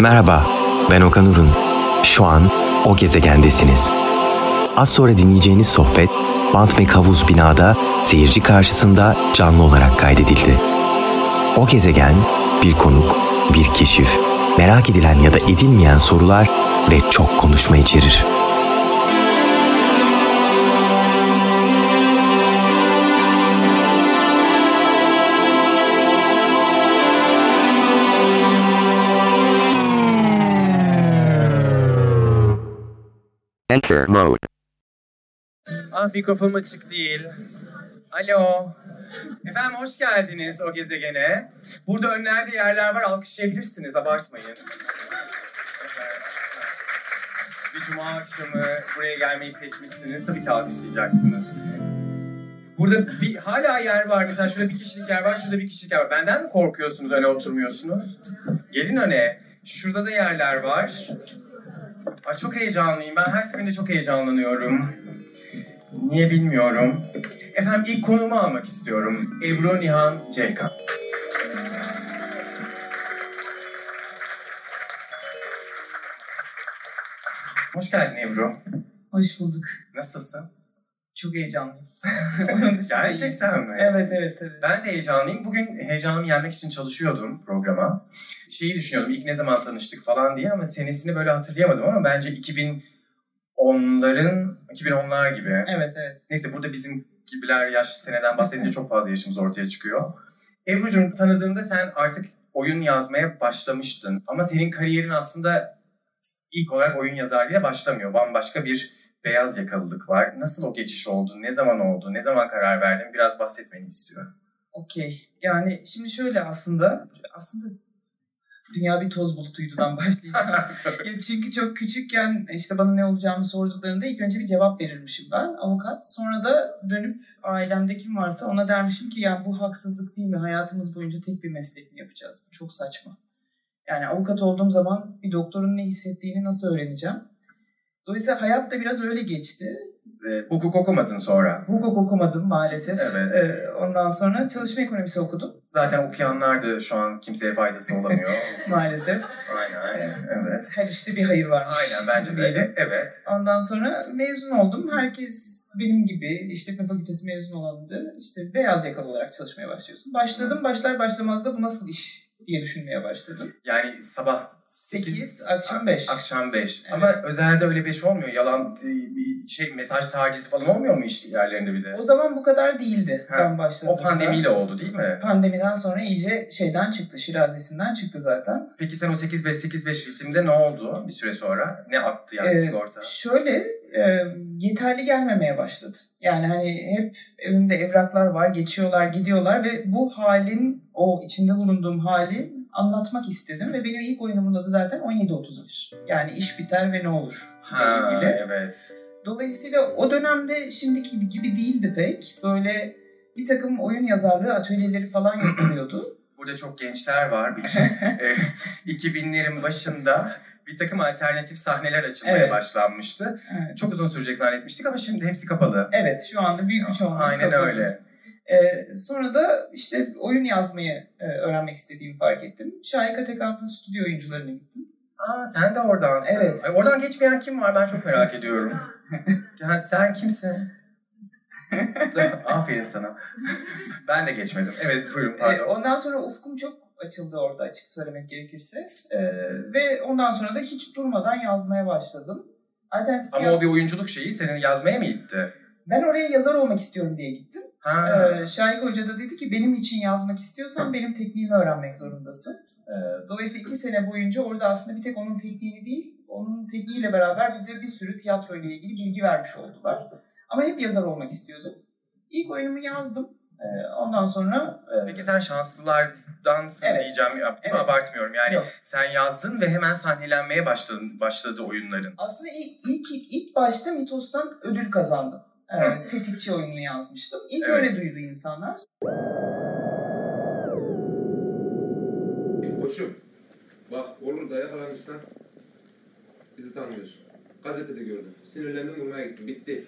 Merhaba, ben Okan Urun. Şu an o gezegendesiniz. Az sonra dinleyeceğiniz sohbet Bantmek Havuz binada seyirci karşısında canlı olarak kaydedildi. O gezegen bir konuk, bir keşif, merak edilen ya da edilmeyen sorular ve çok konuşma içerir. Enter mode. Ah mikrofonum açık değil. Alo. Efendim hoş geldiniz o gezegene. Burada önlerde yerler var alkışlayabilirsiniz abartmayın. Bir cuma akşamı buraya gelmeyi seçmişsiniz. Tabii ki alkışlayacaksınız. Burada bir, hala yer var. Mesela şurada bir kişilik yer var, şurada bir kişilik yer var. Benden mi korkuyorsunuz öne oturmuyorsunuz? Gelin öne. Şurada da yerler var. Ay çok heyecanlıyım. Ben her seferinde çok heyecanlanıyorum. Niye bilmiyorum. Efendim ilk konuğumu almak istiyorum. Ebru Nihan Ceykan. Hoş geldin Ebru. Hoş bulduk. Nasılsın? Çok heyecanlıyım. Gerçekten mi? Evet evet evet. Ben de heyecanlıyım. Bugün heyecanımı yenmek için çalışıyordum programa. Şeyi düşünüyordum ilk ne zaman tanıştık falan diye ama senesini böyle hatırlayamadım ama bence 2010'ların 2010'lar gibi. Evet evet. Neyse burada bizim gibiler yaş seneden bahsedince çok fazla yaşımız ortaya çıkıyor. Ebru'cum tanıdığımda sen artık oyun yazmaya başlamıştın. Ama senin kariyerin aslında ilk olarak oyun yazarlığıyla başlamıyor. Bambaşka bir beyaz yakalılık var. Nasıl o geçiş oldu? Ne zaman oldu? Ne zaman karar verdin? Biraz bahsetmeni istiyorum. Okey. Yani şimdi şöyle aslında aslında dünya bir toz bulutuydudan başlayacağım. ya çünkü çok küçükken işte bana ne olacağımı sorduklarında ilk önce bir cevap verirmişim ben avukat. Sonra da dönüp ailemde kim varsa ona dermişim ki ya bu haksızlık değil mi? Hayatımız boyunca tek bir meslek mi yapacağız? Bu çok saçma. Yani avukat olduğum zaman bir doktorun ne hissettiğini nasıl öğreneceğim? Dolayısıyla hayat da biraz öyle geçti. Hukuk okumadın sonra. Hukuk okumadım maalesef. Evet. Ee, ondan sonra çalışma ekonomisi okudum Zaten okuyanlar da şu an kimseye faydası olamıyor. maalesef. aynen. Evet. Her işte bir hayır varmış. Aynen bence de. diyelim. Evet. Ondan sonra mezun oldum. Herkes benim gibi işletme fakültesi mezun olandı. İşte beyaz yakalı olarak çalışmaya başlıyorsun. Başladım başlar başlamaz da bu nasıl iş diye düşünmeye başladım. Yani sabah 8, akşam 5. Akşam 5. Evet. Ama özelde öyle 5 olmuyor. Yalan bir şey mesaj tacizi falan olmuyor mu iş yerlerinde bir de? O zaman bu kadar değildi Ha, ben başladığımda. O pandemiyle oldu değil mi? Pandemiden sonra iyice şeyden çıktı, şirazesinden çıktı zaten. Peki sen o 8-5-8-5 ritimde ne oldu bir süre sonra? Ne attı yani Ee, sigorta? Şöyle e, yeterli gelmemeye başladı. Yani hani hep önümde evraklar var, geçiyorlar, gidiyorlar ve bu halin, o içinde bulunduğum hali anlatmak istedim ve benim ilk oyunumun adı zaten 1731. Yani iş biter ve ne olur Ha ilgili. evet. Dolayısıyla o dönemde şimdiki gibi değildi pek. Böyle bir takım oyun yazarlığı atölyeleri falan yapılıyordu. Burada çok gençler var. Bir, e, 2000'lerin başında bir takım alternatif sahneler açılmaya Evet. başlanmıştı. Evet. Çok uzun sürecek zannetmiştik ama şimdi hepsi kapalı. Evet şu anda büyük bir çoğunluk Aynen kapalı. öyle. Ee, sonra da işte oyun yazmayı e, öğrenmek istediğimi fark ettim. Şahika Tekan'ın stüdyo oyuncularına gittim. Aa sen de oradansın. Evet. Ay, oradan geçmeyen kim var ben çok merak ediyorum. yani sen kimsin? Aferin sana. ben de geçmedim. Evet buyurun Ee, pardon. ondan sonra ufkum çok açıldı orada açık söylemek gerekirse. Ee, ve ondan sonra da hiç durmadan yazmaya başladım. Alternatif Ama o bir oyunculuk şeyi senin yazmaya mı itti? Ben oraya yazar olmak istiyorum diye gittim. Ee, Şahik Hoca da dedi ki benim için yazmak istiyorsan benim tekniğimi öğrenmek zorundasın. Ee, dolayısıyla iki sene boyunca orada aslında bir tek onun tekniğini değil, onun tekniğiyle beraber bize bir sürü tiyatro ile ilgili bilgi vermiş oldular. Ama hep yazar olmak istiyordum. İlk oyunumu yazdım. Ee, ondan sonra... e, Peki sen şanslılardansın Evet. diyeceğim. Ya, değil mi? Evet. Abartmıyorum. Yani Yok. sen yazdın ve hemen sahnelenmeye başladın, başladı oyunların. Aslında ilk, ilk, ilk başta Mitos'tan ödül kazandım. Ee, Hı. tetikçi oyununu yazmıştım. İlk Evet. öyle duydu insanlar. Koçum, bak olur da yakalanırsan bizi tanımıyorsun. Gazetede gördüm. Sinirlendim vurmaya gittim. Bitti.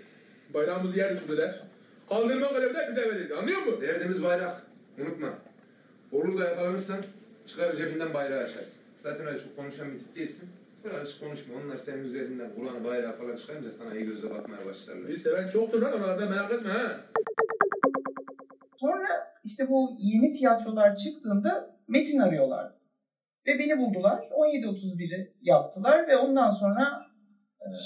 Bayrağımızı yer düşürdüler. Kaldırma görevler bize verildi. Anlıyor musun? Derdimiz bayrak. Unutma. Olur da yakalanırsan çıkar cebinden bayrağı açarsın. Zaten öyle çok konuşan bir tip değilsin. Hiç konuşma. Onlar senin üzerinden kulağını bayrağı falan çıkarınca sana iyi gözle bakmaya başlarlar. Bir seven çoktur lan onlarda merak etme ha. Sonra işte bu yeni tiyatrolar çıktığında metin arıyorlardı. Ve beni buldular. 17.31'i yaptılar ve ondan sonra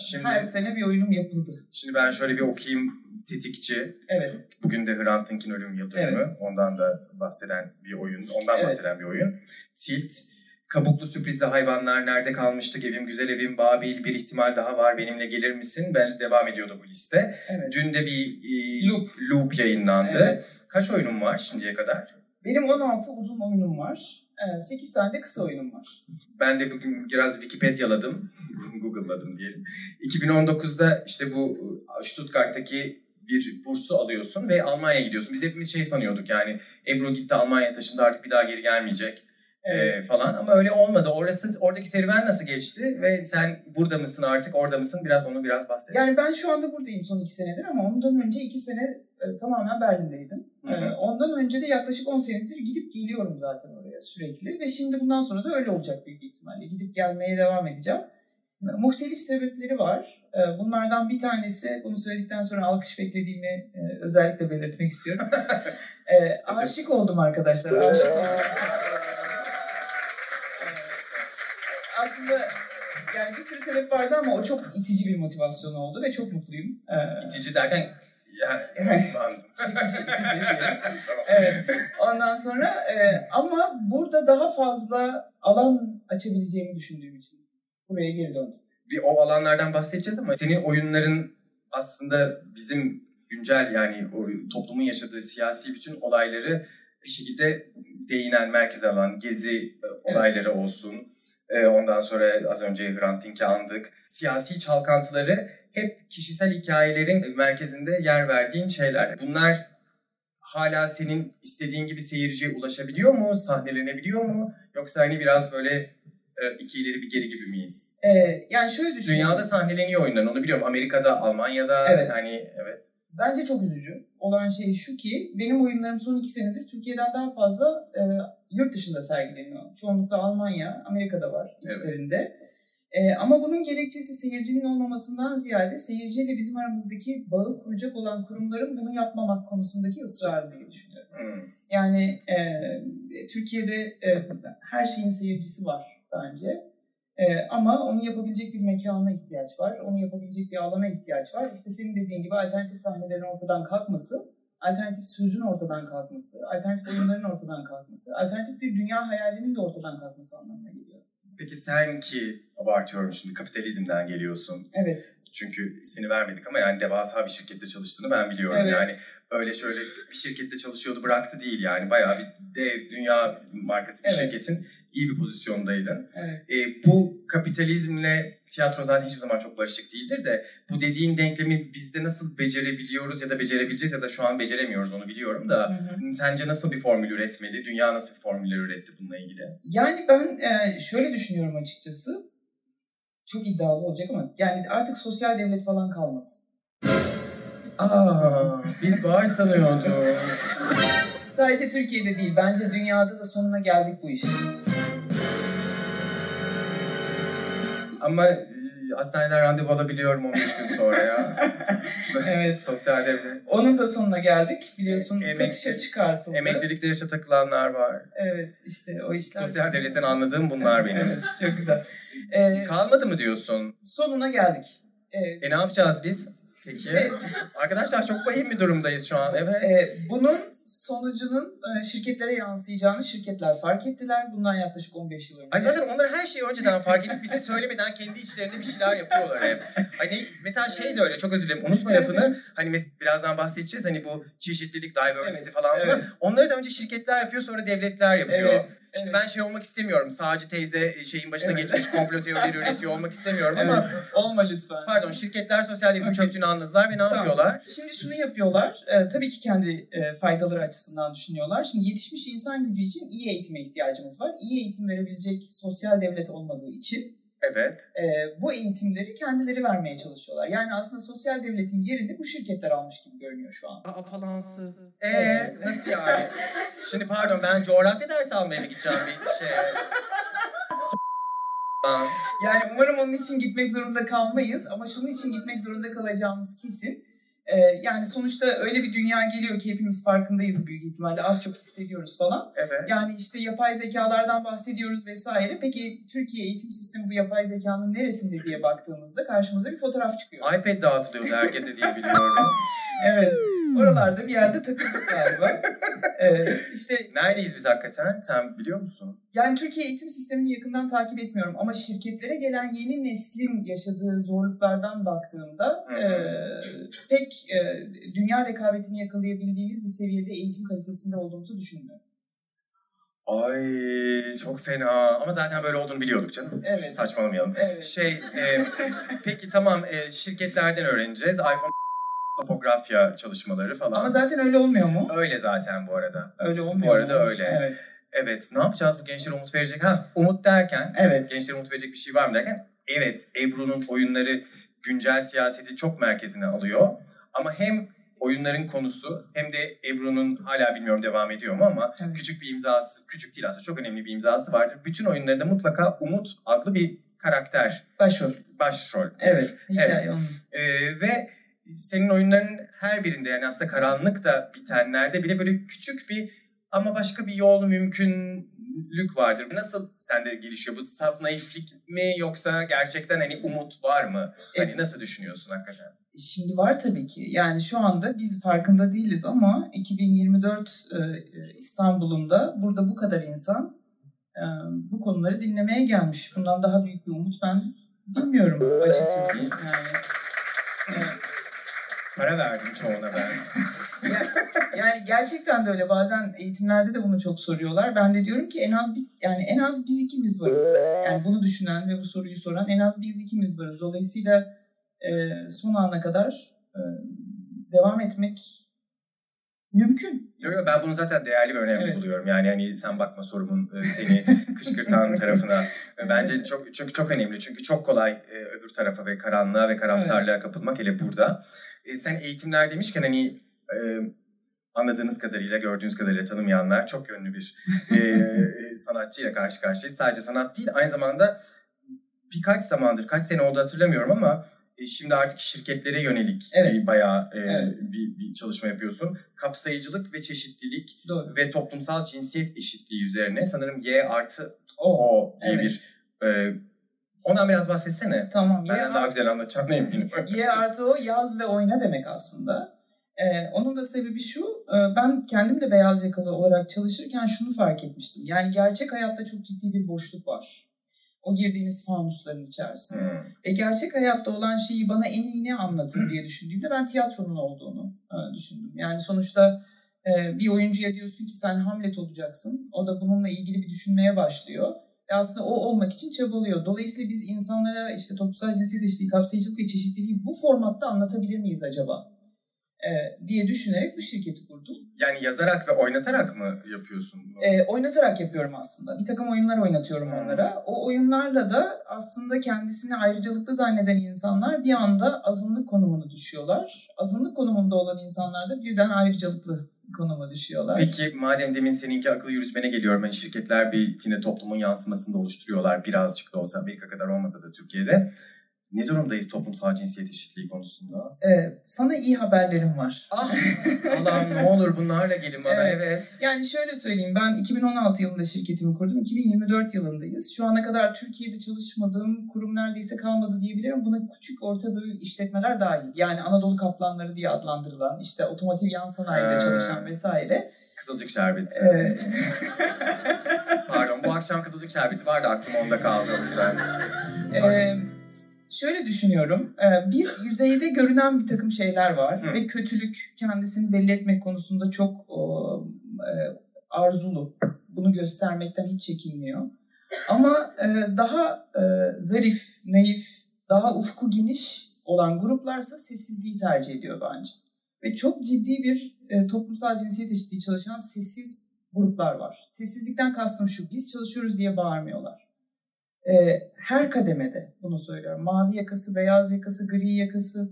Şimdi, her sene bir oyunum yapıldı. şimdi ben şöyle bir okuyayım. Tetikçi. Evet. Bugün de Hrant Dink'in ölüm yıl dönümü. Ondan da bahseden bir oyun. Ondan Evet. bahseden bir oyun. Tilt. Kabuklu sürprizli hayvanlar nerede kalmıştık? Evim güzel evim Babil bir ihtimal daha var benimle gelir misin? Bence devam ediyordu bu liste. Evet. Dün de bir e, Loop. loop yayınlandı. Evet. Kaç oyunun var şimdiye kadar? Benim 16 uzun oyunum var. 8 tane de kısa oyunum var. Ben de bugün biraz Wikipedia'ladım. Google'ladım diyelim. 2019'da işte bu e, Stuttgart'taki bir bursu alıyorsun ve Almanya'ya gidiyorsun. Biz hepimiz şey sanıyorduk yani Ebru gitti Almanya'ya taşındı artık bir daha geri gelmeyecek e, falan. Ama öyle olmadı. Orası oradaki serüven nasıl geçti ve sen burada mısın artık orada mısın? Biraz onu biraz bahset. Yani ben şu anda buradayım son 2 senedir ama ondan önce 2 sene e, tamamen Berlin'deydim. Hı hı. E, ondan önce de yaklaşık 10 senedir gidip geliyorum zaten oraya sürekli. Ve şimdi bundan sonra da öyle olacak büyük ihtimalle. Gidip gelmeye devam edeceğim. E, Muhtelif sebepleri var. E, Bunlardan bir tanesi, bunu söyledikten sonra alkış beklediğimi e, özellikle belirtmek istiyorum. Aşık oldum arkadaşlar. Aşık oldum. E, Aslında yani bir sürü sebep vardı ama o çok itici bir motivasyon oldu ve çok mutluyum. E, İtici derken yani Evet. anladım. Çekici, itici diyelim. tamam. Evet. Ondan sonra e, ama burada daha fazla alan açabileceğimi düşündüğüm için buraya geri döndüm. bir o alanlardan bahsedeceğiz ama senin oyunların aslında bizim güncel yani o toplumun yaşadığı siyasi bütün olayları bir şekilde değinen merkez alan gezi olayları olsun. E, Ondan sonra az önce Hrant Dink'i andık. Siyasi çalkantıları hep kişisel hikayelerin merkezinde yer verdiğin şeyler. Bunlar hala senin istediğin gibi seyirciye ulaşabiliyor mu? Sahnelenebiliyor mu? Yoksa hani biraz böyle e, iki ileri bir geri gibi miyiz? E, yani şöyle düşünüyorum. Dünyada sahneleniyor oyunlar onu biliyorum. Amerika'da, Almanya'da Evet. hani evet. Bence çok üzücü olan şey şu ki benim oyunlarım son iki senedir Türkiye'den daha fazla e, yurt dışında sergileniyor. Çoğunlukla Almanya, Amerika'da var Evet. içlerinde. E, ama bunun gerekçesi seyircinin olmamasından ziyade seyirciyle bizim aramızdaki bağı kuracak olan kurumların bunu yapmamak konusundaki ısrarı diye düşünüyorum. Hmm. Yani e, Türkiye'de e, her şeyin seyircisi var bence. E, ama onu yapabilecek bir mekana ihtiyaç var. Onu yapabilecek bir alana ihtiyaç var. İşte senin dediğin gibi alternatif sahnelerin ortadan kalkması, alternatif sözün ortadan kalkması, alternatif oyunların ortadan kalkması, alternatif bir dünya hayalinin de ortadan kalkması anlamına geliyor aslında. Peki sen ki abartıyorum şimdi kapitalizmden geliyorsun. Evet. Çünkü ismini vermedik ama yani devasa bir şirkette çalıştığını ben biliyorum. Evet. Yani öyle şöyle bir şirkette çalışıyordu bıraktı değil yani. Bayağı bir dev dünya markası bir Evet. şirketin iyi bir pozisyondaydın. Evet. E, bu kapitalizmle tiyatro zaten hiçbir zaman çok barışık değildir de bu dediğin denklemi bizde nasıl becerebiliyoruz ya da becerebileceğiz ya da şu an beceremiyoruz onu biliyorum da Hı hı. sence nasıl bir formül üretmeli? Dünya nasıl bir formüller üretti bununla ilgili? Yani ben e, şöyle düşünüyorum açıkçası. Çok iddialı olacak ama yani artık sosyal devlet falan kalmadı. Aa, biz var sanıyorduk. Sadece Türkiye'de değil, bence dünyada da sonuna geldik bu işin. Ama e, hastaneden randevu alabiliyorum 15 gün sonra ya. Evet. Sosyal devlet. Onun da sonuna geldik. Biliyorsun Emekli- satışa çıkartıldı. Emeklilikte yaşa takılanlar var. Evet, işte o işler. Sosyal devletten anladığım bunlar benim. Evet, çok güzel. Ee, Kalmadı mı diyorsun? sonuna geldik. Evet. E ne yapacağız biz? İşte- Arkadaşlar çok vahim bir durumdayız şu an. Evet. Ee, bunun sonucunun e, şirketlere yansıyacağını şirketler fark ettiler. Bundan yaklaşık 15 yıl önce. Ay zaten onlar her şeyi önceden fark edip bize söylemeden kendi içlerinde bir şeyler yapıyorlar hep. Hani mesela şey de öyle çok özür dilerim unutma lafını. Hani birazdan bahsedeceğiz hani bu çeşitlilik, diversity Evet, falan filan. evet. Onları da önce şirketler yapıyor sonra devletler yapıyor. Evet, Şimdi evet. ben şey olmak istemiyorum. Sağcı teyze şeyin başına Evet. geçmiş komplo teorileri üretiyor olmak istemiyorum Evet, ama olma lütfen. pardon şirketler sosyal devletin çöktüğünü anladılar ve ne Tamam. yapıyorlar? Şimdi şunu yapıyorlar. Ee, tabii ki kendi e, faydaları açısından düşünüyorlar. Şimdi yetişmiş insan gücü için iyi eğitime ihtiyacımız var. İyi eğitim verebilecek sosyal devlet olmadığı için Evet. e, bu eğitimleri kendileri vermeye çalışıyorlar. Yani aslında sosyal devletin yerini bu şirketler almış gibi görünüyor şu an. Aa falansı. Ee nasıl yani? Şimdi pardon ben coğrafya dersi almaya mı gideceğim bir şeye? Aa, Yani umarım onun için gitmek zorunda kalmayız ama şunun için gitmek zorunda kalacağımız kesin. Ee, yani sonuçta öyle bir dünya geliyor ki hepimiz farkındayız büyük ihtimalle az çok hissediyoruz falan. evet. Yani işte yapay zekalardan bahsediyoruz vesaire. Peki Türkiye eğitim sistemi bu yapay zekanın neresinde diye baktığımızda karşımıza bir fotoğraf çıkıyor. iPad dağıtılıyordu herkese diye biliyorum. Evet. Oralarda bir yerde takıldık galiba. Ee, işte Neredeyiz biz hakikaten? Sen biliyor musun? Yani Türkiye eğitim sistemini yakından takip etmiyorum ama şirketlere gelen yeni neslin yaşadığı zorluklardan baktığımda Hı hı. e, pek e, dünya rekabetini yakalayabildiğimiz bir seviyede eğitim kalitesinde olduğumuzu düşünmüyorum. Ay çok fena. Ama zaten böyle olduğunu biliyorduk canım. Evet. Saçmalamayalım. Evet. Şey, e, peki tamam e, şirketlerden öğreneceğiz. iPhone topografya çalışmaları falan. Ama zaten öyle olmuyor mu? Öyle zaten bu arada. Öyle olmuyor Bu arada mu? öyle. Evet. Evet, ne yapacağız bu gençlere umut verecek? Ha, umut derken, Evet. gençlere umut verecek bir şey var mı derken, evet Ebru'nun oyunları güncel siyaseti çok merkezine alıyor. Ama hem oyunların konusu hem de Ebru'nun hala bilmiyorum devam ediyor mu ama Evet. küçük bir imzası, küçük değil aslında çok önemli bir imzası vardır. Bütün oyunlarında mutlaka Umut adlı bir karakter, Başrol. başrol. Evet. Hikaye Evet. Ee, ve senin oyunların her birinde yani aslında karanlıkta bitenlerde bile böyle küçük bir ama başka bir yol mümkünlük vardır. Nasıl sende gelişiyor? Bu saf naiflik mi yoksa gerçekten hani umut var mı? Hani Evet. nasıl düşünüyorsun hakikaten? Şimdi var tabii ki. Yani şu anda biz farkında değiliz ama 2024 e, e, İstanbul'unda burada bu kadar insan e, bu konuları dinlemeye gelmiş. Bundan daha büyük bir umut ben bilmiyorum açıkçası. Yani, evet. Para verdim çoğuna ben. yani gerçekten de öyle. Bazen eğitimlerde de bunu çok soruyorlar. Ben de diyorum ki en az bir, yani en az biz ikimiz varız. Yani bunu düşünen ve bu soruyu soran en az biz ikimiz varız. Dolayısıyla e, son ana kadar e, devam etmek mümkün. Yok yok ben bunu zaten değerli ve önemli Evet. buluyorum. Yani hani sen bakma sorumun e, seni kışkırtan tarafına. E, Bence çok çok çok önemli. Çünkü çok kolay e, öbür tarafa ve karanlığa ve karamsarlığa kapılmak hele burada. Sen eğitimler demişken hani anladığınız kadarıyla, gördüğünüz kadarıyla tanımayanlar çok yönlü bir e, sanatçıyla karşı karşıyayız. Sadece sanat değil, aynı zamanda birkaç zamandır, kaç sene oldu hatırlamıyorum ama şimdi artık şirketlere yönelik Evet. bir bayağı e, Evet. bir, bir çalışma yapıyorsun. Kapsayıcılık ve çeşitlilik Doğru. ve toplumsal cinsiyet eşitliği üzerine sanırım Y artı O. O diye Evet. bir e, ondan biraz bahsetsene. Tamam. Y, Benden daha güzel anlatacağına eminim. y artı o yaz ve oyna demek aslında. Ee, onun da sebebi şu, e, ben kendim de beyaz yakalı olarak çalışırken şunu fark etmiştim. Yani gerçek hayatta çok ciddi bir boşluk var. O girdiğiniz fanusların içerisinde. Hmm. E, gerçek hayatta olan şeyi bana en iyi ne anlatır diye düşündüğümde ben tiyatronun olduğunu e, düşündüm. Yani sonuçta e, bir oyuncuya diyorsun ki sen Hamlet olacaksın. O da bununla ilgili bir düşünmeye başlıyor. Ve aslında o olmak için çabalıyor. Dolayısıyla biz insanlara işte toplumsal cinsiyet eşitliği, kapsayıcılık ve çeşitliliği bu formatta anlatabilir miyiz acaba? E, diye düşünerek bu şirketi kurdum. Yani yazarak ve oynatarak mı yapıyorsun bunu? E, oynatarak yapıyorum aslında. Bir takım oyunlar oynatıyorum Hmm. onlara. O oyunlarla da aslında kendisini ayrıcalıklı zanneden insanlar bir anda azınlık konumuna düşüyorlar. Azınlık konumunda olan insanlar da birden ayrıcalıklı konuma düşüyorlar. Peki madem demin seninki akıl yürütmene geliyorum. Yani şirketler bir yine toplumun yansımasını da oluşturuyorlar. Birazcık da olsa Amerika kadar olmasa da Türkiye'de. Ne durumdayız toplumsal cinsiyet eşitliği konusunda? E, sana iyi haberlerim var. Ah Allah'ım ne olur bunlarla gelin bana Evet. evet. Yani şöyle söyleyeyim ben 2016 yılında şirketimi kurdum. 2024 yılındayız. Şu ana kadar Türkiye'de çalışmadığım kurum neredeyse kalmadı diyebilirim. Buna küçük orta büyük işletmeler dahil. Yani Anadolu Kaplanları diye adlandırılan işte otomotiv yan sanayide çalışan vesaire. Kızılcık şerbeti. Ee, Pardon bu akşam kızılcık şerbeti vardı aklım onda kaldı o yüzden. Ee, şöyle düşünüyorum. Ee, Bir yüzeyde görünen bir takım şeyler var Hı. ve kötülük kendisini belli etmek konusunda çok e, arzulu. Bunu göstermekten hiç çekinmiyor. Ama e, daha e, zarif, naif, daha ufku geniş olan gruplarsa sessizliği tercih ediyor bence. Ve çok ciddi bir e, toplumsal cinsiyet eşitliği çalışan sessiz gruplar var. Sessizlikten kastım şu, biz çalışıyoruz diye bağırmıyorlar. E, her kademede bunu söylüyorum. Mavi yakası, beyaz yakası, gri yakası,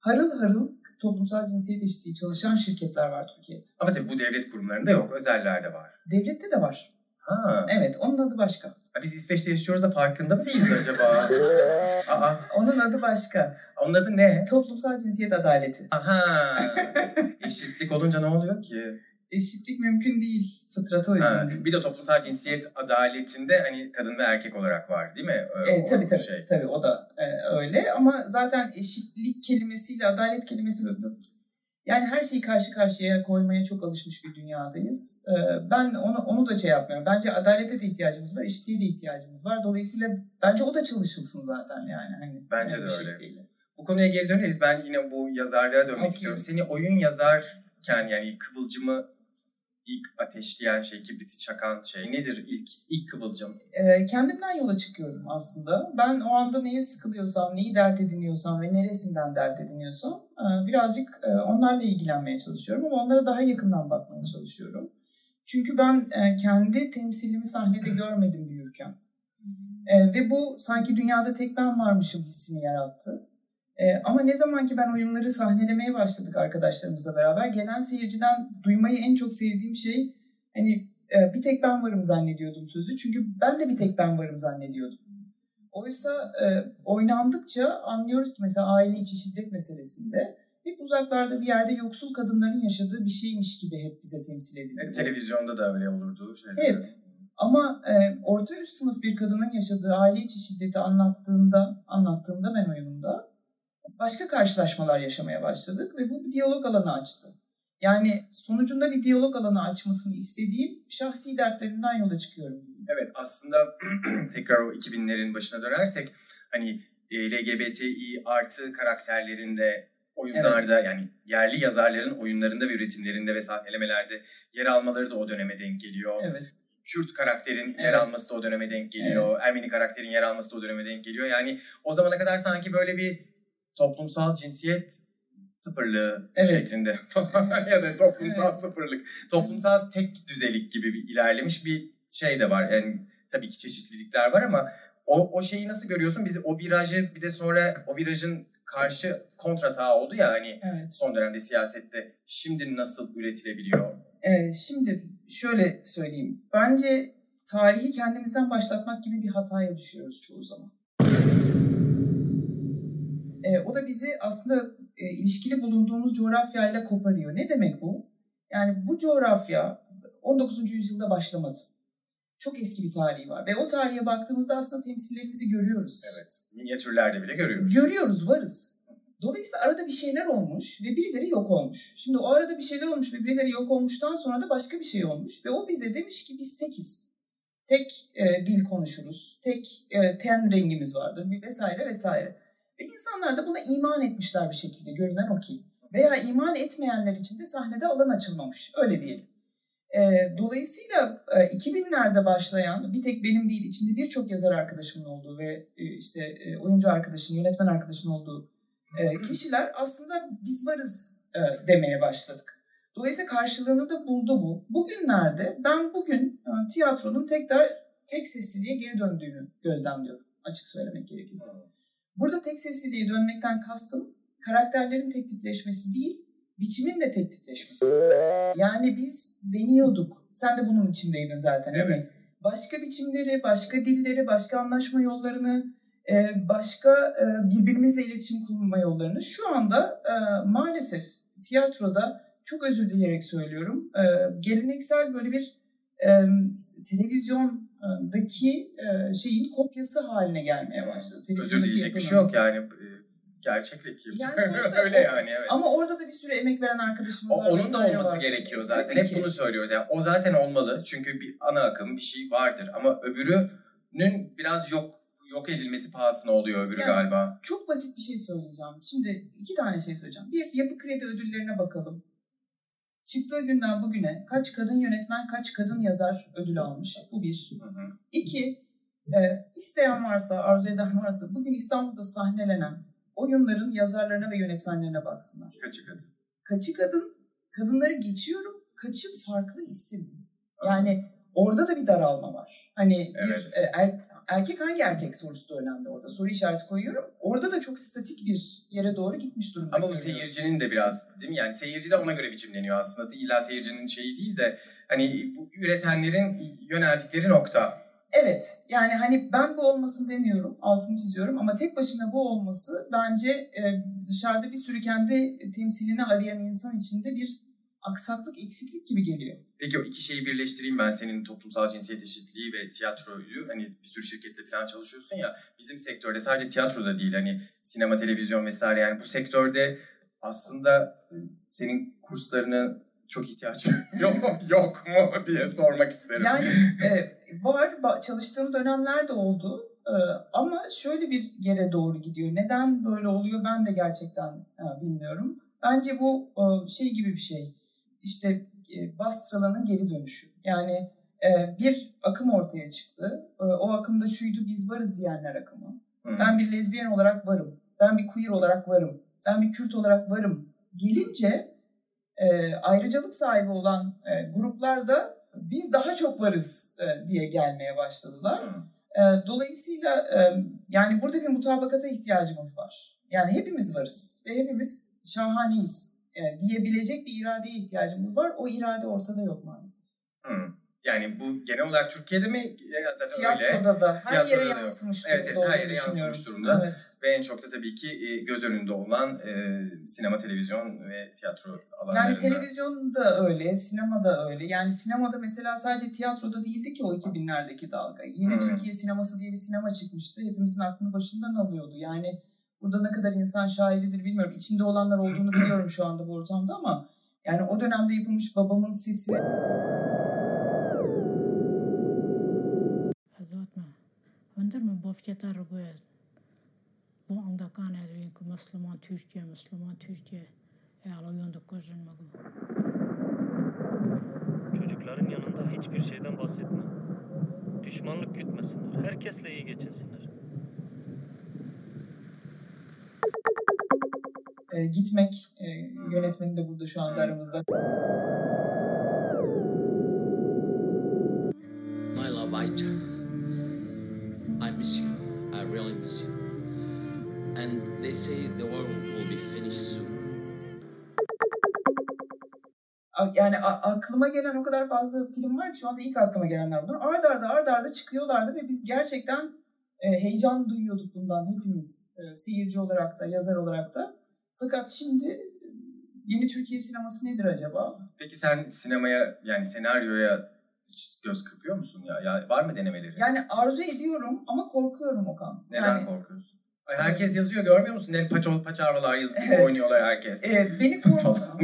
harıl harıl toplumsal cinsiyet eşitliği çalışan şirketler var Türkiye'de. Ama tabii bu devlet kurumlarında yok, özellerde var. Devlette de var. Ha. Evet, onun adı başka. biz İsveç'te yaşıyoruz da farkında mı değiliz acaba? Aa, Onun adı başka. onun adı ne? Toplumsal cinsiyet adaleti. Aha. Eşitlik olunca ne oluyor ki? Eşitlik mümkün değil. Fıtrata uygun Ha, değil. bir de toplumsal cinsiyet adaletinde hani kadın ve erkek olarak var değil mi? E, o tabii tabii, şey. tabii o da e, öyle ama zaten eşitlik kelimesiyle adalet kelimesi yani her şeyi karşı karşıya koymaya çok alışmış bir dünyadayız. E, ben onu onu da şey yapmıyorum. Bence adalete de ihtiyacımız var, eşitliğe de ihtiyacımız var. Dolayısıyla bence o da çalışılsın zaten yani. Hani, Bence yani de öyle. şekliyle. Bu konuya geri döneriz. Ben yine bu yazarlığa dönmek Okey. istiyorum. Seni oyun yazarken yani kıvılcımı ilk ateşleyen şey, kibriti çakan şey nedir ilk ilk kıvılcım? E, kendimden yola çıkıyorum aslında. Ben o anda neye sıkılıyorsam, neyi dert ediniyorsam ve neresinden dert ediniyorsam e, birazcık e, onlarla ilgilenmeye çalışıyorum ama onlara daha yakından bakmaya çalışıyorum. Çünkü ben e, kendi temsilimi sahnede görmedim büyürken. Ve bu sanki dünyada tek ben varmışım hissini yarattı. E, ama ne zaman ki ben oyunları sahnelemeye başladık arkadaşlarımızla beraber gelen seyirciden duymayı en çok sevdiğim şey hani e, bir tek ben varım zannediyordum sözü. Çünkü ben de bir tek ben varım zannediyordum. Oysa e, oynandıkça anlıyoruz ki mesela aile içi şiddet meselesinde hep uzaklarda bir yerde yoksul kadınların yaşadığı bir şeymiş gibi hep bize temsil edildi. Yani televizyonda da öyle olurdu. Şeyde. Hep. Ama e, orta üst sınıf bir kadının yaşadığı aile içi şiddeti anlattığında, anlattığımda ben oyunumda başka karşılaşmalar yaşamaya başladık ve bu bir diyalog alanı açtı. Yani sonucunda bir diyalog alanı açmasını istediğim şahsi dertlerimden yola çıkıyorum. Evet aslında tekrar o 2000'lerin başına dönersek hani e, LGBTİ artı karakterlerinde oyunlarda yani yerli yazarların oyunlarında ve üretimlerinde ve sahnelemelerde yer almaları da o döneme denk geliyor. Evet. Kürt karakterin yer Evet. alması da o döneme denk geliyor. Ermeni karakterin yer alması da o döneme denk geliyor. Yani o zamana kadar sanki böyle bir toplumsal cinsiyet sıfırlığı Evet. şeklinde ya da toplumsal Evet. sıfırlık, toplumsal tek düzelik gibi bir ilerlemiş bir şey de var. Yani tabii ki çeşitlilikler var ama o, o şeyi nasıl görüyorsun? Biz o virajı bir de sonra o virajın karşı kontratağı oldu ya hani Evet. son dönemde siyasette şimdi nasıl üretilebiliyor? Ee, şimdi şöyle söyleyeyim. Bence tarihi kendimizden başlatmak gibi bir hataya düşüyoruz çoğu zaman. Ee, o da bizi aslında e, ilişkili bulunduğumuz coğrafyayla koparıyor. Ne demek bu? Yani bu coğrafya 19. yüzyılda başlamadı. Çok eski bir tarihi var. Ve o tarihe baktığımızda aslında temsillerimizi görüyoruz. Evet. Minyatürlerde bile görüyoruz. Görüyoruz, varız. Dolayısıyla arada bir şeyler olmuş ve birileri yok olmuş. Şimdi o arada bir şeyler olmuş ve birileri yok olmuştan sonra da başka bir şey olmuş. Ve o bize demiş ki biz tekiz. Tek e, dil konuşuruz, tek e, ten rengimiz vardır vesaire vesaire. Ve insanlar da buna iman etmişler bir şekilde görünen o ki. Veya iman etmeyenler için de sahnede alan açılmamış. Öyle diyelim. E, dolayısıyla e, 2000'lerde başlayan bir tek benim değil içinde birçok yazar arkadaşımın olduğu ve e, işte e, oyuncu arkadaşın, yönetmen arkadaşın olduğu e, kişiler aslında biz varız e, demeye başladık. Dolayısıyla karşılığını da buldu bu. Bugünlerde ben bugün e, tiyatronun tekrar tek sesliliğe geri döndüğünü gözlemliyorum açık söylemek gerekirse. Burada tek sesliliğe dönmekten kastım karakterlerin tek tipleşmesi değil, biçimin de tek tipleşmesi. Yani biz deniyorduk. Sen de bunun içindeydin zaten. mi? Evet. Başka biçimleri, başka dilleri, başka anlaşma yollarını, e, başka e, birbirimizle iletişim kurma yollarını şu anda e, maalesef tiyatroda çok özür dileyerek söylüyorum. Geleneksel böyle bir e, televizyondaki e, şeyin kopyası haline gelmeye başladı. Özür dileyecek bir şey yok yani. Ee, Gerçeklik. Yani sonuçta Öyle yani evet. Ama orada da bir sürü emek veren arkadaşımız O, var. onun da olması var. gerekiyor zaten. Tabii Hep ki. bunu söylüyoruz. Yani o zaten olmalı. Çünkü bir ana akım bir şey vardır. Ama öbürünün biraz yok yok edilmesi pahasına oluyor öbürü Yani- galiba. Çok basit bir şey söyleyeceğim. Şimdi iki tane şey söyleyeceğim. Bir, yapı kredi ödüllerine bakalım. Çıktığı günden bugüne kaç kadın yönetmen, kaç kadın yazar ödül almış? Bu bir. Hı hı. İki, e, isteyen varsa, arzu eden varsa bugün İstanbul'da sahnelenen oyunların yazarlarına ve yönetmenlerine baksınlar. Kaçı kadın. Kaçı kadın, kadınları geçiyorum, kaçı farklı isim. Yani orada da bir daralma var. Hani Evet. bir e, er- erkek hangi erkek sorusu da önemli orada. Soru işareti koyuyorum. Orada da çok statik bir yere doğru gitmiş durumda. Ama bu seyircinin de biraz değil mi? Yani seyirci de ona göre biçimleniyor aslında. İlla seyircinin şeyi değil de hani bu üretenlerin yöneldikleri nokta. Evet yani hani ben bu olmasın demiyorum altını çiziyorum ama tek başına bu olması bence e, dışarıda bir sürü kendi temsilini arayan insan içinde bir aksaklık eksiklik gibi geliyor. Peki o iki şeyi birleştireyim ben senin toplumsal cinsiyet eşitliği ve tiyatroyu hani bir sürü şirketle falan çalışıyorsun ya bizim sektörde sadece tiyatroda değil hani sinema televizyon vesaire yani bu sektörde aslında e, senin kurslarını çok ihtiyaç yok yok mu diye sormak isterim. Yani e, var çalıştığım dönemler de oldu E, ama şöyle bir yere doğru gidiyor. Neden böyle oluyor ben de gerçekten e, bilmiyorum. Bence bu e, şey gibi bir şey. İşte e, Bastrala'nın geri dönüşü. Yani e, bir akım ortaya çıktı. E, o akımda şuydu biz varız diyenler akımı. Hı. Ben bir lezbiyen olarak varım. Ben bir queer olarak varım. Ben bir Kürt olarak varım. Gelince ayrıcalık sahibi olan gruplar da biz daha çok varız diye gelmeye başladılar. Hı. Dolayısıyla yani burada bir mutabakata ihtiyacımız var. Yani hepimiz varız ve hepimiz şahaneyiz e, diyebilecek bir iradeye ihtiyacımız var. O irade ortada yok maalesef. Hı. Yani bu genel olarak Türkiye'de mi? Ya zaten öyle. Tiyatroda da her Tiyatroda yere da yansımış Evet, evet, her yere yansımış durumda. Evet. Ve en çok da tabii ki e, göz önünde olan e, sinema, televizyon ve tiyatro alanlarında. Yani televizyon da öyle, sinema da öyle. Yani sinemada mesela sadece tiyatroda değildi ki o 2000'lerdeki dalga. Yeni Hmm. Türkiye sineması diye bir sinema çıkmıştı. Hepimizin aklını başından alıyordu. Yani Burada ne kadar insan şahididir bilmiyorum. İçinde olanlar olduğunu biliyorum şu anda bu ortamda ama yani o dönemde yapılmış babamın sesi. Öndürme bofkete rubuyet. Bu anda kan edin ki Müslüman Türkiye, Müslüman Türkiye. Eyala yöndük gözünmedim. Çocukların yanında hiçbir şeyden bahsetme. Düşmanlık gütmesinler. Herkesle iyi geçinsinler. E, gitmek e, yönetmeni de burada şu anda aramızda. My love, Aita. I miss you. I really miss you. And they say the war will be finished soon. Yani aklıma gelen o kadar fazla film var ki şu anda ilk aklıma gelenler bunlar. Arda arda arda arda çıkıyorlardı ve biz gerçekten e, heyecan duyuyorduk bundan hepimiz. E, seyirci olarak da yazar olarak da. Fakat şimdi yeni Türkiye sineması nedir acaba? Peki sen sinemaya yani senaryoya hiç göz kırpıyor musun ya? ya var mı denemeleri? Yani arzu ediyorum ama korkuyorum Okan. Neden Yani, korkuyorsun? Ay herkes yazıyor görmüyor musun? Ne paçol paçavralar yazıp Evet. oynuyorlar herkes. e, beni, korkutan,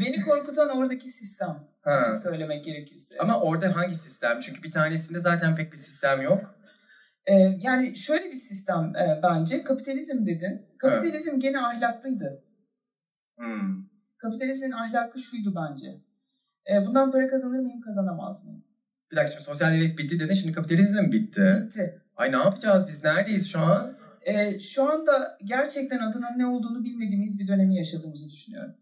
beni korkutan oradaki sistem. Ha. Açık söylemek gerekirse. Ama orada hangi sistem? Çünkü bir tanesinde zaten pek bir sistem yok. Ee, yani şöyle bir sistem e, bence. Kapitalizm dedin. Kapitalizm gene ahlaklıydı. Hmm. Kapitalizmin ahlakı şuydu bence. E, bundan para kazanır mıyım, kazanamaz mıyım? Bir dakika şimdi sosyal devlet bitti dedin şimdi kapitalizm de mi bitti? Bitti. Ay ne yapacağız biz neredeyiz şu an? E, şu anda gerçekten adının ne olduğunu bilmediğimiz bir dönemi yaşadığımızı düşünüyorum.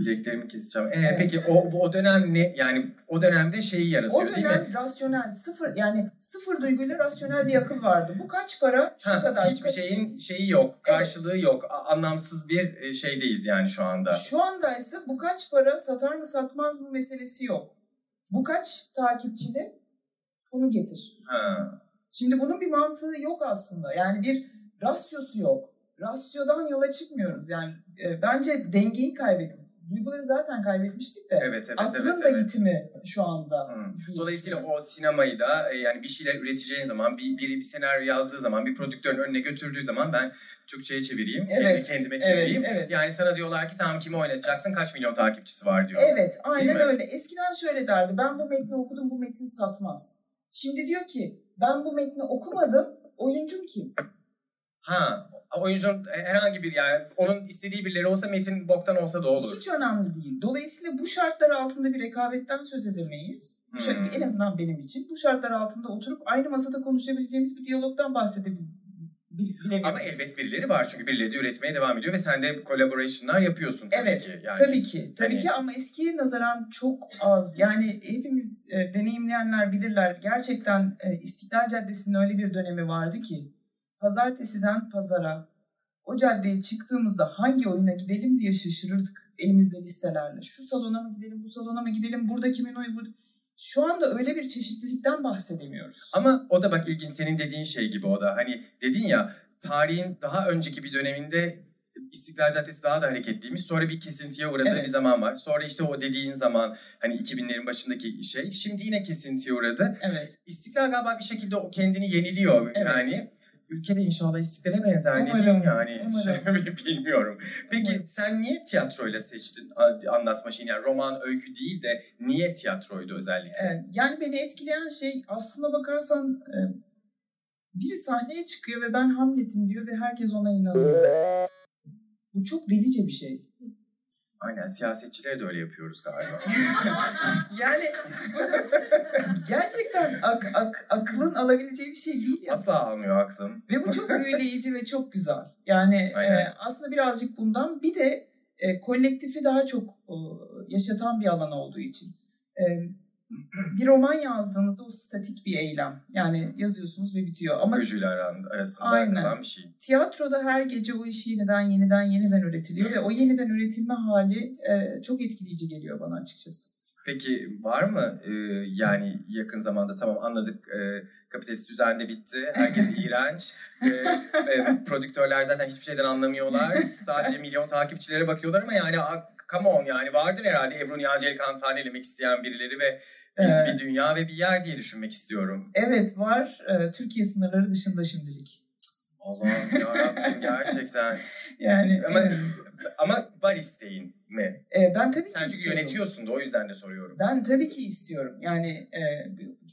Bileklerimi keseceğim. Ee, Evet. Peki o, o dönem ne? Yani o dönemde şeyi yaratıyor O değil mi? dönem rasyonel, sıfır yani sıfır duyguyla rasyonel bir akıl vardı. Bu kaç para? Şu Ha, kadar. hiçbir şeyin şeyi yok, karşılığı yok. A- Anlamsız bir e, şeydeyiz yani şu anda. Şu andaysa bu kaç para satar mı satmaz mı meselesi yok. Bu kaç takipçili? Bunu getir. Ha. Şimdi bunun bir mantığı yok aslında. Yani bir rasyosu yok. Rasyodan yola çıkmıyoruz. Yani e, bence dengeyi kaybettik. Duyguları zaten kaybetmiştik de. Evet evet Aklın evet. da evet. yitimi şu anda. Hı. diye Dolayısıyla o sinemayı da e, yani bir şeyler üreteceğin zaman, bir, biri bir senaryo yazdığı zaman, bir prodüktörün önüne götürdüğü zaman ben Türkçe'ye çevireyim, Evet, kendi kendime çevireyim. evet, evet. Yani sana diyorlar ki tamam kimi oynatacaksın, kaç milyon takipçisi var diyor. Evet, aynen öyle. Eskiden şöyle derdi. Ben bu metni okudum, bu metin satmaz. Şimdi diyor ki, ben bu metni okumadım, oyuncum kim? Ha, oyuncunun herhangi bir yani onun istediği birileri olsa metin boktan olsa da olur. Hiç önemli değil. Dolayısıyla bu şartlar altında bir rekabetten söz edemeyiz. Bu şart- Hmm. En azından benim için. Bu şartlar altında oturup aynı masada konuşabileceğimiz bir diyalogdan bahsedebiliriz. Ama elbet birileri var çünkü birileri de üretmeye devam ediyor ve sen de collaboration'lar yapıyorsun tabii Evet, ki. Yani, tabii ki. Tabii hani- ki ama eskiye nazaran çok az. Yani hepimiz e, deneyimleyenler bilirler. Gerçekten e, İstiklal Caddesi'nin öyle bir dönemi vardı ki pazartesiden pazara o caddeye çıktığımızda hangi oyuna gidelim diye şaşırırdık elimizde listelerle. Şu salona mı gidelim, bu salona mı gidelim, burada kimin oyu, burada... Şu anda öyle bir çeşitlilikten bahsedemiyoruz. Ama o da bak ilginç senin dediğin şey gibi o da. Hani dedin ya tarihin daha önceki bir döneminde İstiklal Caddesi daha da hareketliymiş. Sonra bir kesintiye uğradığı Evet. bir zaman var. Sonra işte o dediğin zaman hani 2000'lerin başındaki şey. Şimdi yine kesintiye uğradı. Evet. İstiklal galiba bir şekilde o kendini yeniliyor Evet. yani. Ülkede inşallah istiklale benzer ne diyeyim yani umarım. Şey, bilmiyorum. Peki Umarım. sen niye tiyatroyla seçtin anlatma şeyini? Yani roman, öykü değil de niye tiyatroydu özellikle? Evet, yani beni etkileyen şey aslına bakarsan e, biri sahneye çıkıyor ve ben Hamlet'im diyor ve herkes ona inanıyor. Bu çok delice bir şey. Aynen siyasetçileri de öyle yapıyoruz galiba. Yani gerçekten ak, ak, aklın alabileceği bir şey değil ya. Asla almıyor aklım. Ve bu çok büyüleyici ve çok güzel. Yani Aynen. e, aslında birazcık bundan bir de e, kolektifi daha çok e, yaşatan bir alan olduğu için. E, bir roman yazdığınızda o statik bir eylem. Yani yazıyorsunuz ve bitiyor. Ama aran- arasında Aynen. kalan bir şey. tiyatroda her gece o iş yeniden yeniden yeniden üretiliyor ve o yeniden üretilme hali e, çok etkileyici geliyor bana açıkçası. Peki var mı e, yani yakın zamanda tamam anladık e, kapitalist düzende bitti. Herkes iğrenç. E, e, prodüktörler zaten hiçbir şeyden anlamıyorlar. Sadece milyon takipçilere bakıyorlar ama yani come on yani vardır herhalde Ebru Nihan Celikan sahnelemek isteyen birileri ve bir, Ee, bir dünya ve bir yer diye düşünmek istiyorum. Evet var. E, Türkiye sınırları dışında şimdilik. Allah'ım yarabbim gerçekten. Yani Ama, e, ama var isteğin mi? e, ben tabii ki Sen çünkü istiyorum. yönetiyorsun da o yüzden de soruyorum. Ben tabii ki istiyorum. Yani e,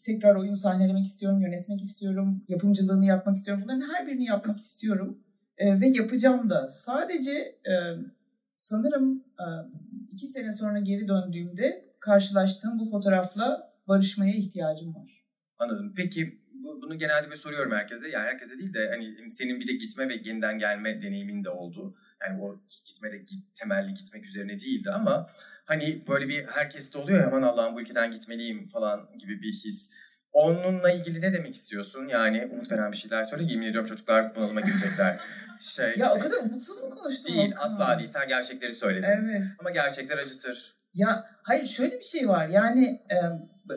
tekrar oyun sahnelemek istiyorum, yönetmek istiyorum, yapımcılığını yapmak istiyorum. Bunların her birini yapmak istiyorum E, ve yapacağım da. Sadece e, sanırım e, iki sene sonra geri döndüğümde karşılaştığım bu fotoğrafla barışmaya ihtiyacım var. Anladım. Peki bu, bunu genelde böyle soruyorum herkese. Yani herkese değil de hani senin bir de gitme ve yeniden gelme deneyimin de oldu. Yani o gitme de git, temelli gitmek üzerine değildi ama hani böyle bir herkeste oluyor ya aman Allah'ım bu ülkeden gitmeliyim falan gibi bir his. Onunla ilgili ne demek istiyorsun? Yani umut veren bir şeyler söyle. Yemin ediyorum çocuklar bunalıma girecekler. Şey, Ya o kadar umutsuz mu konuştum? değil asla değil. Sen gerçekleri söyledin. Evet. Ama gerçekler acıtır. Ya hayır şöyle bir şey var. Yani e,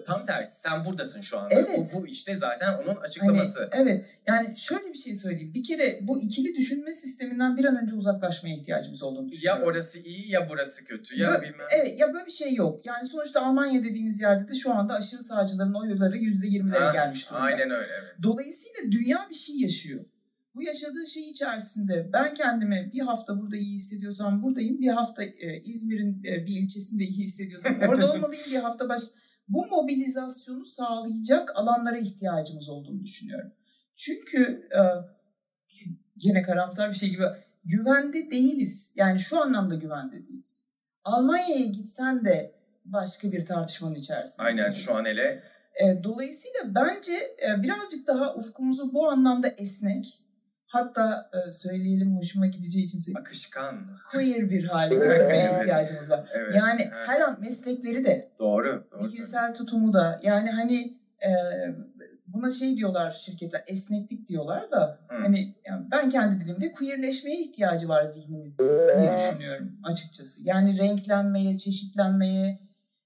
Tam tersi. Sen buradasın şu anda. Evet. Bu, bu işte zaten onun Hani, açıklaması. evet yani şöyle bir şey söyleyeyim. Bir kere bu ikili düşünme sisteminden bir an önce uzaklaşmaya ihtiyacımız olduğunu Ya düşünüyorum. orası iyi ya burası kötü ya Bö- bilmem. Evet ya böyle bir şey yok. Yani sonuçta Almanya dediğiniz yerde de şu anda aşırı sağcıların oyları %20'lere Ha, gelmiş durumda. Aynen öyle evet. Dolayısıyla dünya bir şey yaşıyor. Bu yaşadığı şey içerisinde ben kendimi bir hafta burada iyi hissediyorsam buradayım. Bir hafta e, İzmir'in e, bir ilçesinde iyi hissediyorsam orada olmalıyım. Bir hafta başka. Bu mobilizasyonu sağlayacak alanlara ihtiyacımız olduğunu düşünüyorum. Çünkü e, gene karamsar bir şey gibi güvende değiliz. Yani şu anlamda güvende değiliz. Almanya'ya gitsen de başka bir tartışmanın içerisinde. Aynen şu an hele E, dolayısıyla bence e, birazcık daha ufkumuzu bu anlamda esnek, hatta e, söyleyelim hoşuma gideceği için söyleyeyim, akışkan. queer bir hale Evet. ihtiyacımız var. Evet. Yani evet. her an meslekleri de, Doğru. doğru zihinsel tutumu da, yani hani e, buna şey diyorlar şirketler, esneklik diyorlar da Hı. hani yani ben kendi dilimde queerleşmeye ihtiyacı var zihnimiz diye düşünüyorum açıkçası. Yani renklenmeye, çeşitlenmeye,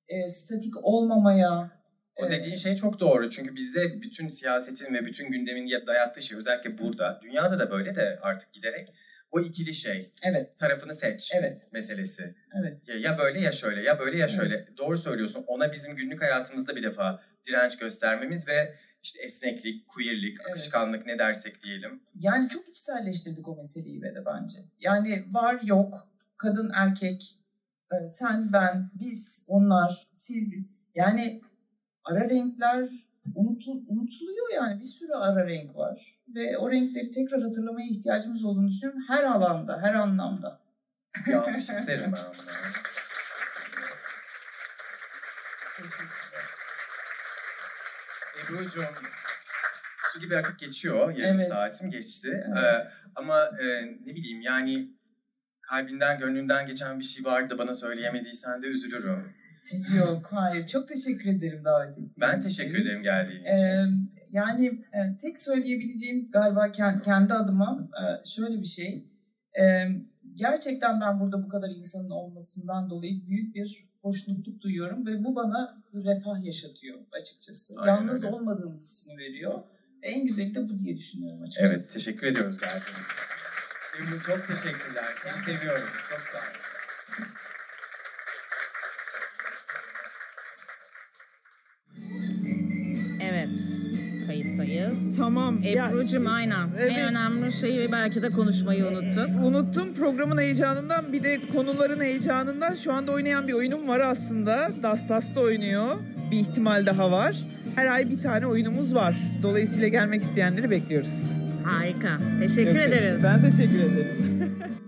e, statik olmamaya. O dediğin şey çok doğru. Çünkü bize bütün siyasetin ve bütün gündemin ya- dayattığı şey özellikle burada. Dünyada da böyle de artık giderek o ikili şey. Evet, Tarafını seç evet, meselesi. evet. Ya, ya böyle ya şöyle ya böyle ya şöyle. Doğru söylüyorsun. Ona bizim günlük hayatımızda bir defa direnç göstermemiz ve işte esneklik, queerlik, Evet. akışkanlık ne dersek diyelim. Yani çok içselleştirdik o meseleyi ve de bence. Yani var yok, kadın erkek, e, sen ben, biz, onlar, siz. Yani ara renkler unutul, unutuluyor yani bir sürü ara renk var. Ve o renkleri tekrar hatırlamaya ihtiyacımız olduğunu düşünüyorum. Her alanda, her anlamda. Yanlış isterim ben onları. Ebru'cum su gibi akıp geçiyor. Yarım Evet. saatim geçti. Evet. Ee, ama e, ne bileyim yani kalbinden gönlünden geçen bir şey vardı bana söyleyemediysen de üzülürüm. Yok, hayır. Çok teşekkür ederim davet ettiğiniz Ben için. teşekkür ederim geldiğin için. Ee, yani e, tek söyleyebileceğim galiba ken- kendi adıma e, şöyle bir şey. Ee, gerçekten ben burada bu kadar insanın olmasından dolayı büyük bir hoşnutluk duyuyorum ve bu bana bir refah yaşatıyor açıkçası. Aynen Yalnız öyle. olmadığım hissini veriyor. En güzeli de bu diye düşünüyorum açıkçası. Evet, teşekkür ediyoruz geldiğiniz için. Çok teşekkürler. Seni seviyorum. Çok sağ olun. Tamam. Ebru'cum aynen. Evet. En önemli şeyi belki de konuşmayı unuttuk. Unuttum programın heyecanından bir de konuların heyecanından şu anda oynayan bir oyunum var aslında. Dastas'ta oynuyor. Bir ihtimal daha var. Her ay bir tane oyunumuz var. Dolayısıyla gelmek isteyenleri bekliyoruz. Harika. Teşekkür Evet, ederiz. Ben teşekkür ederim.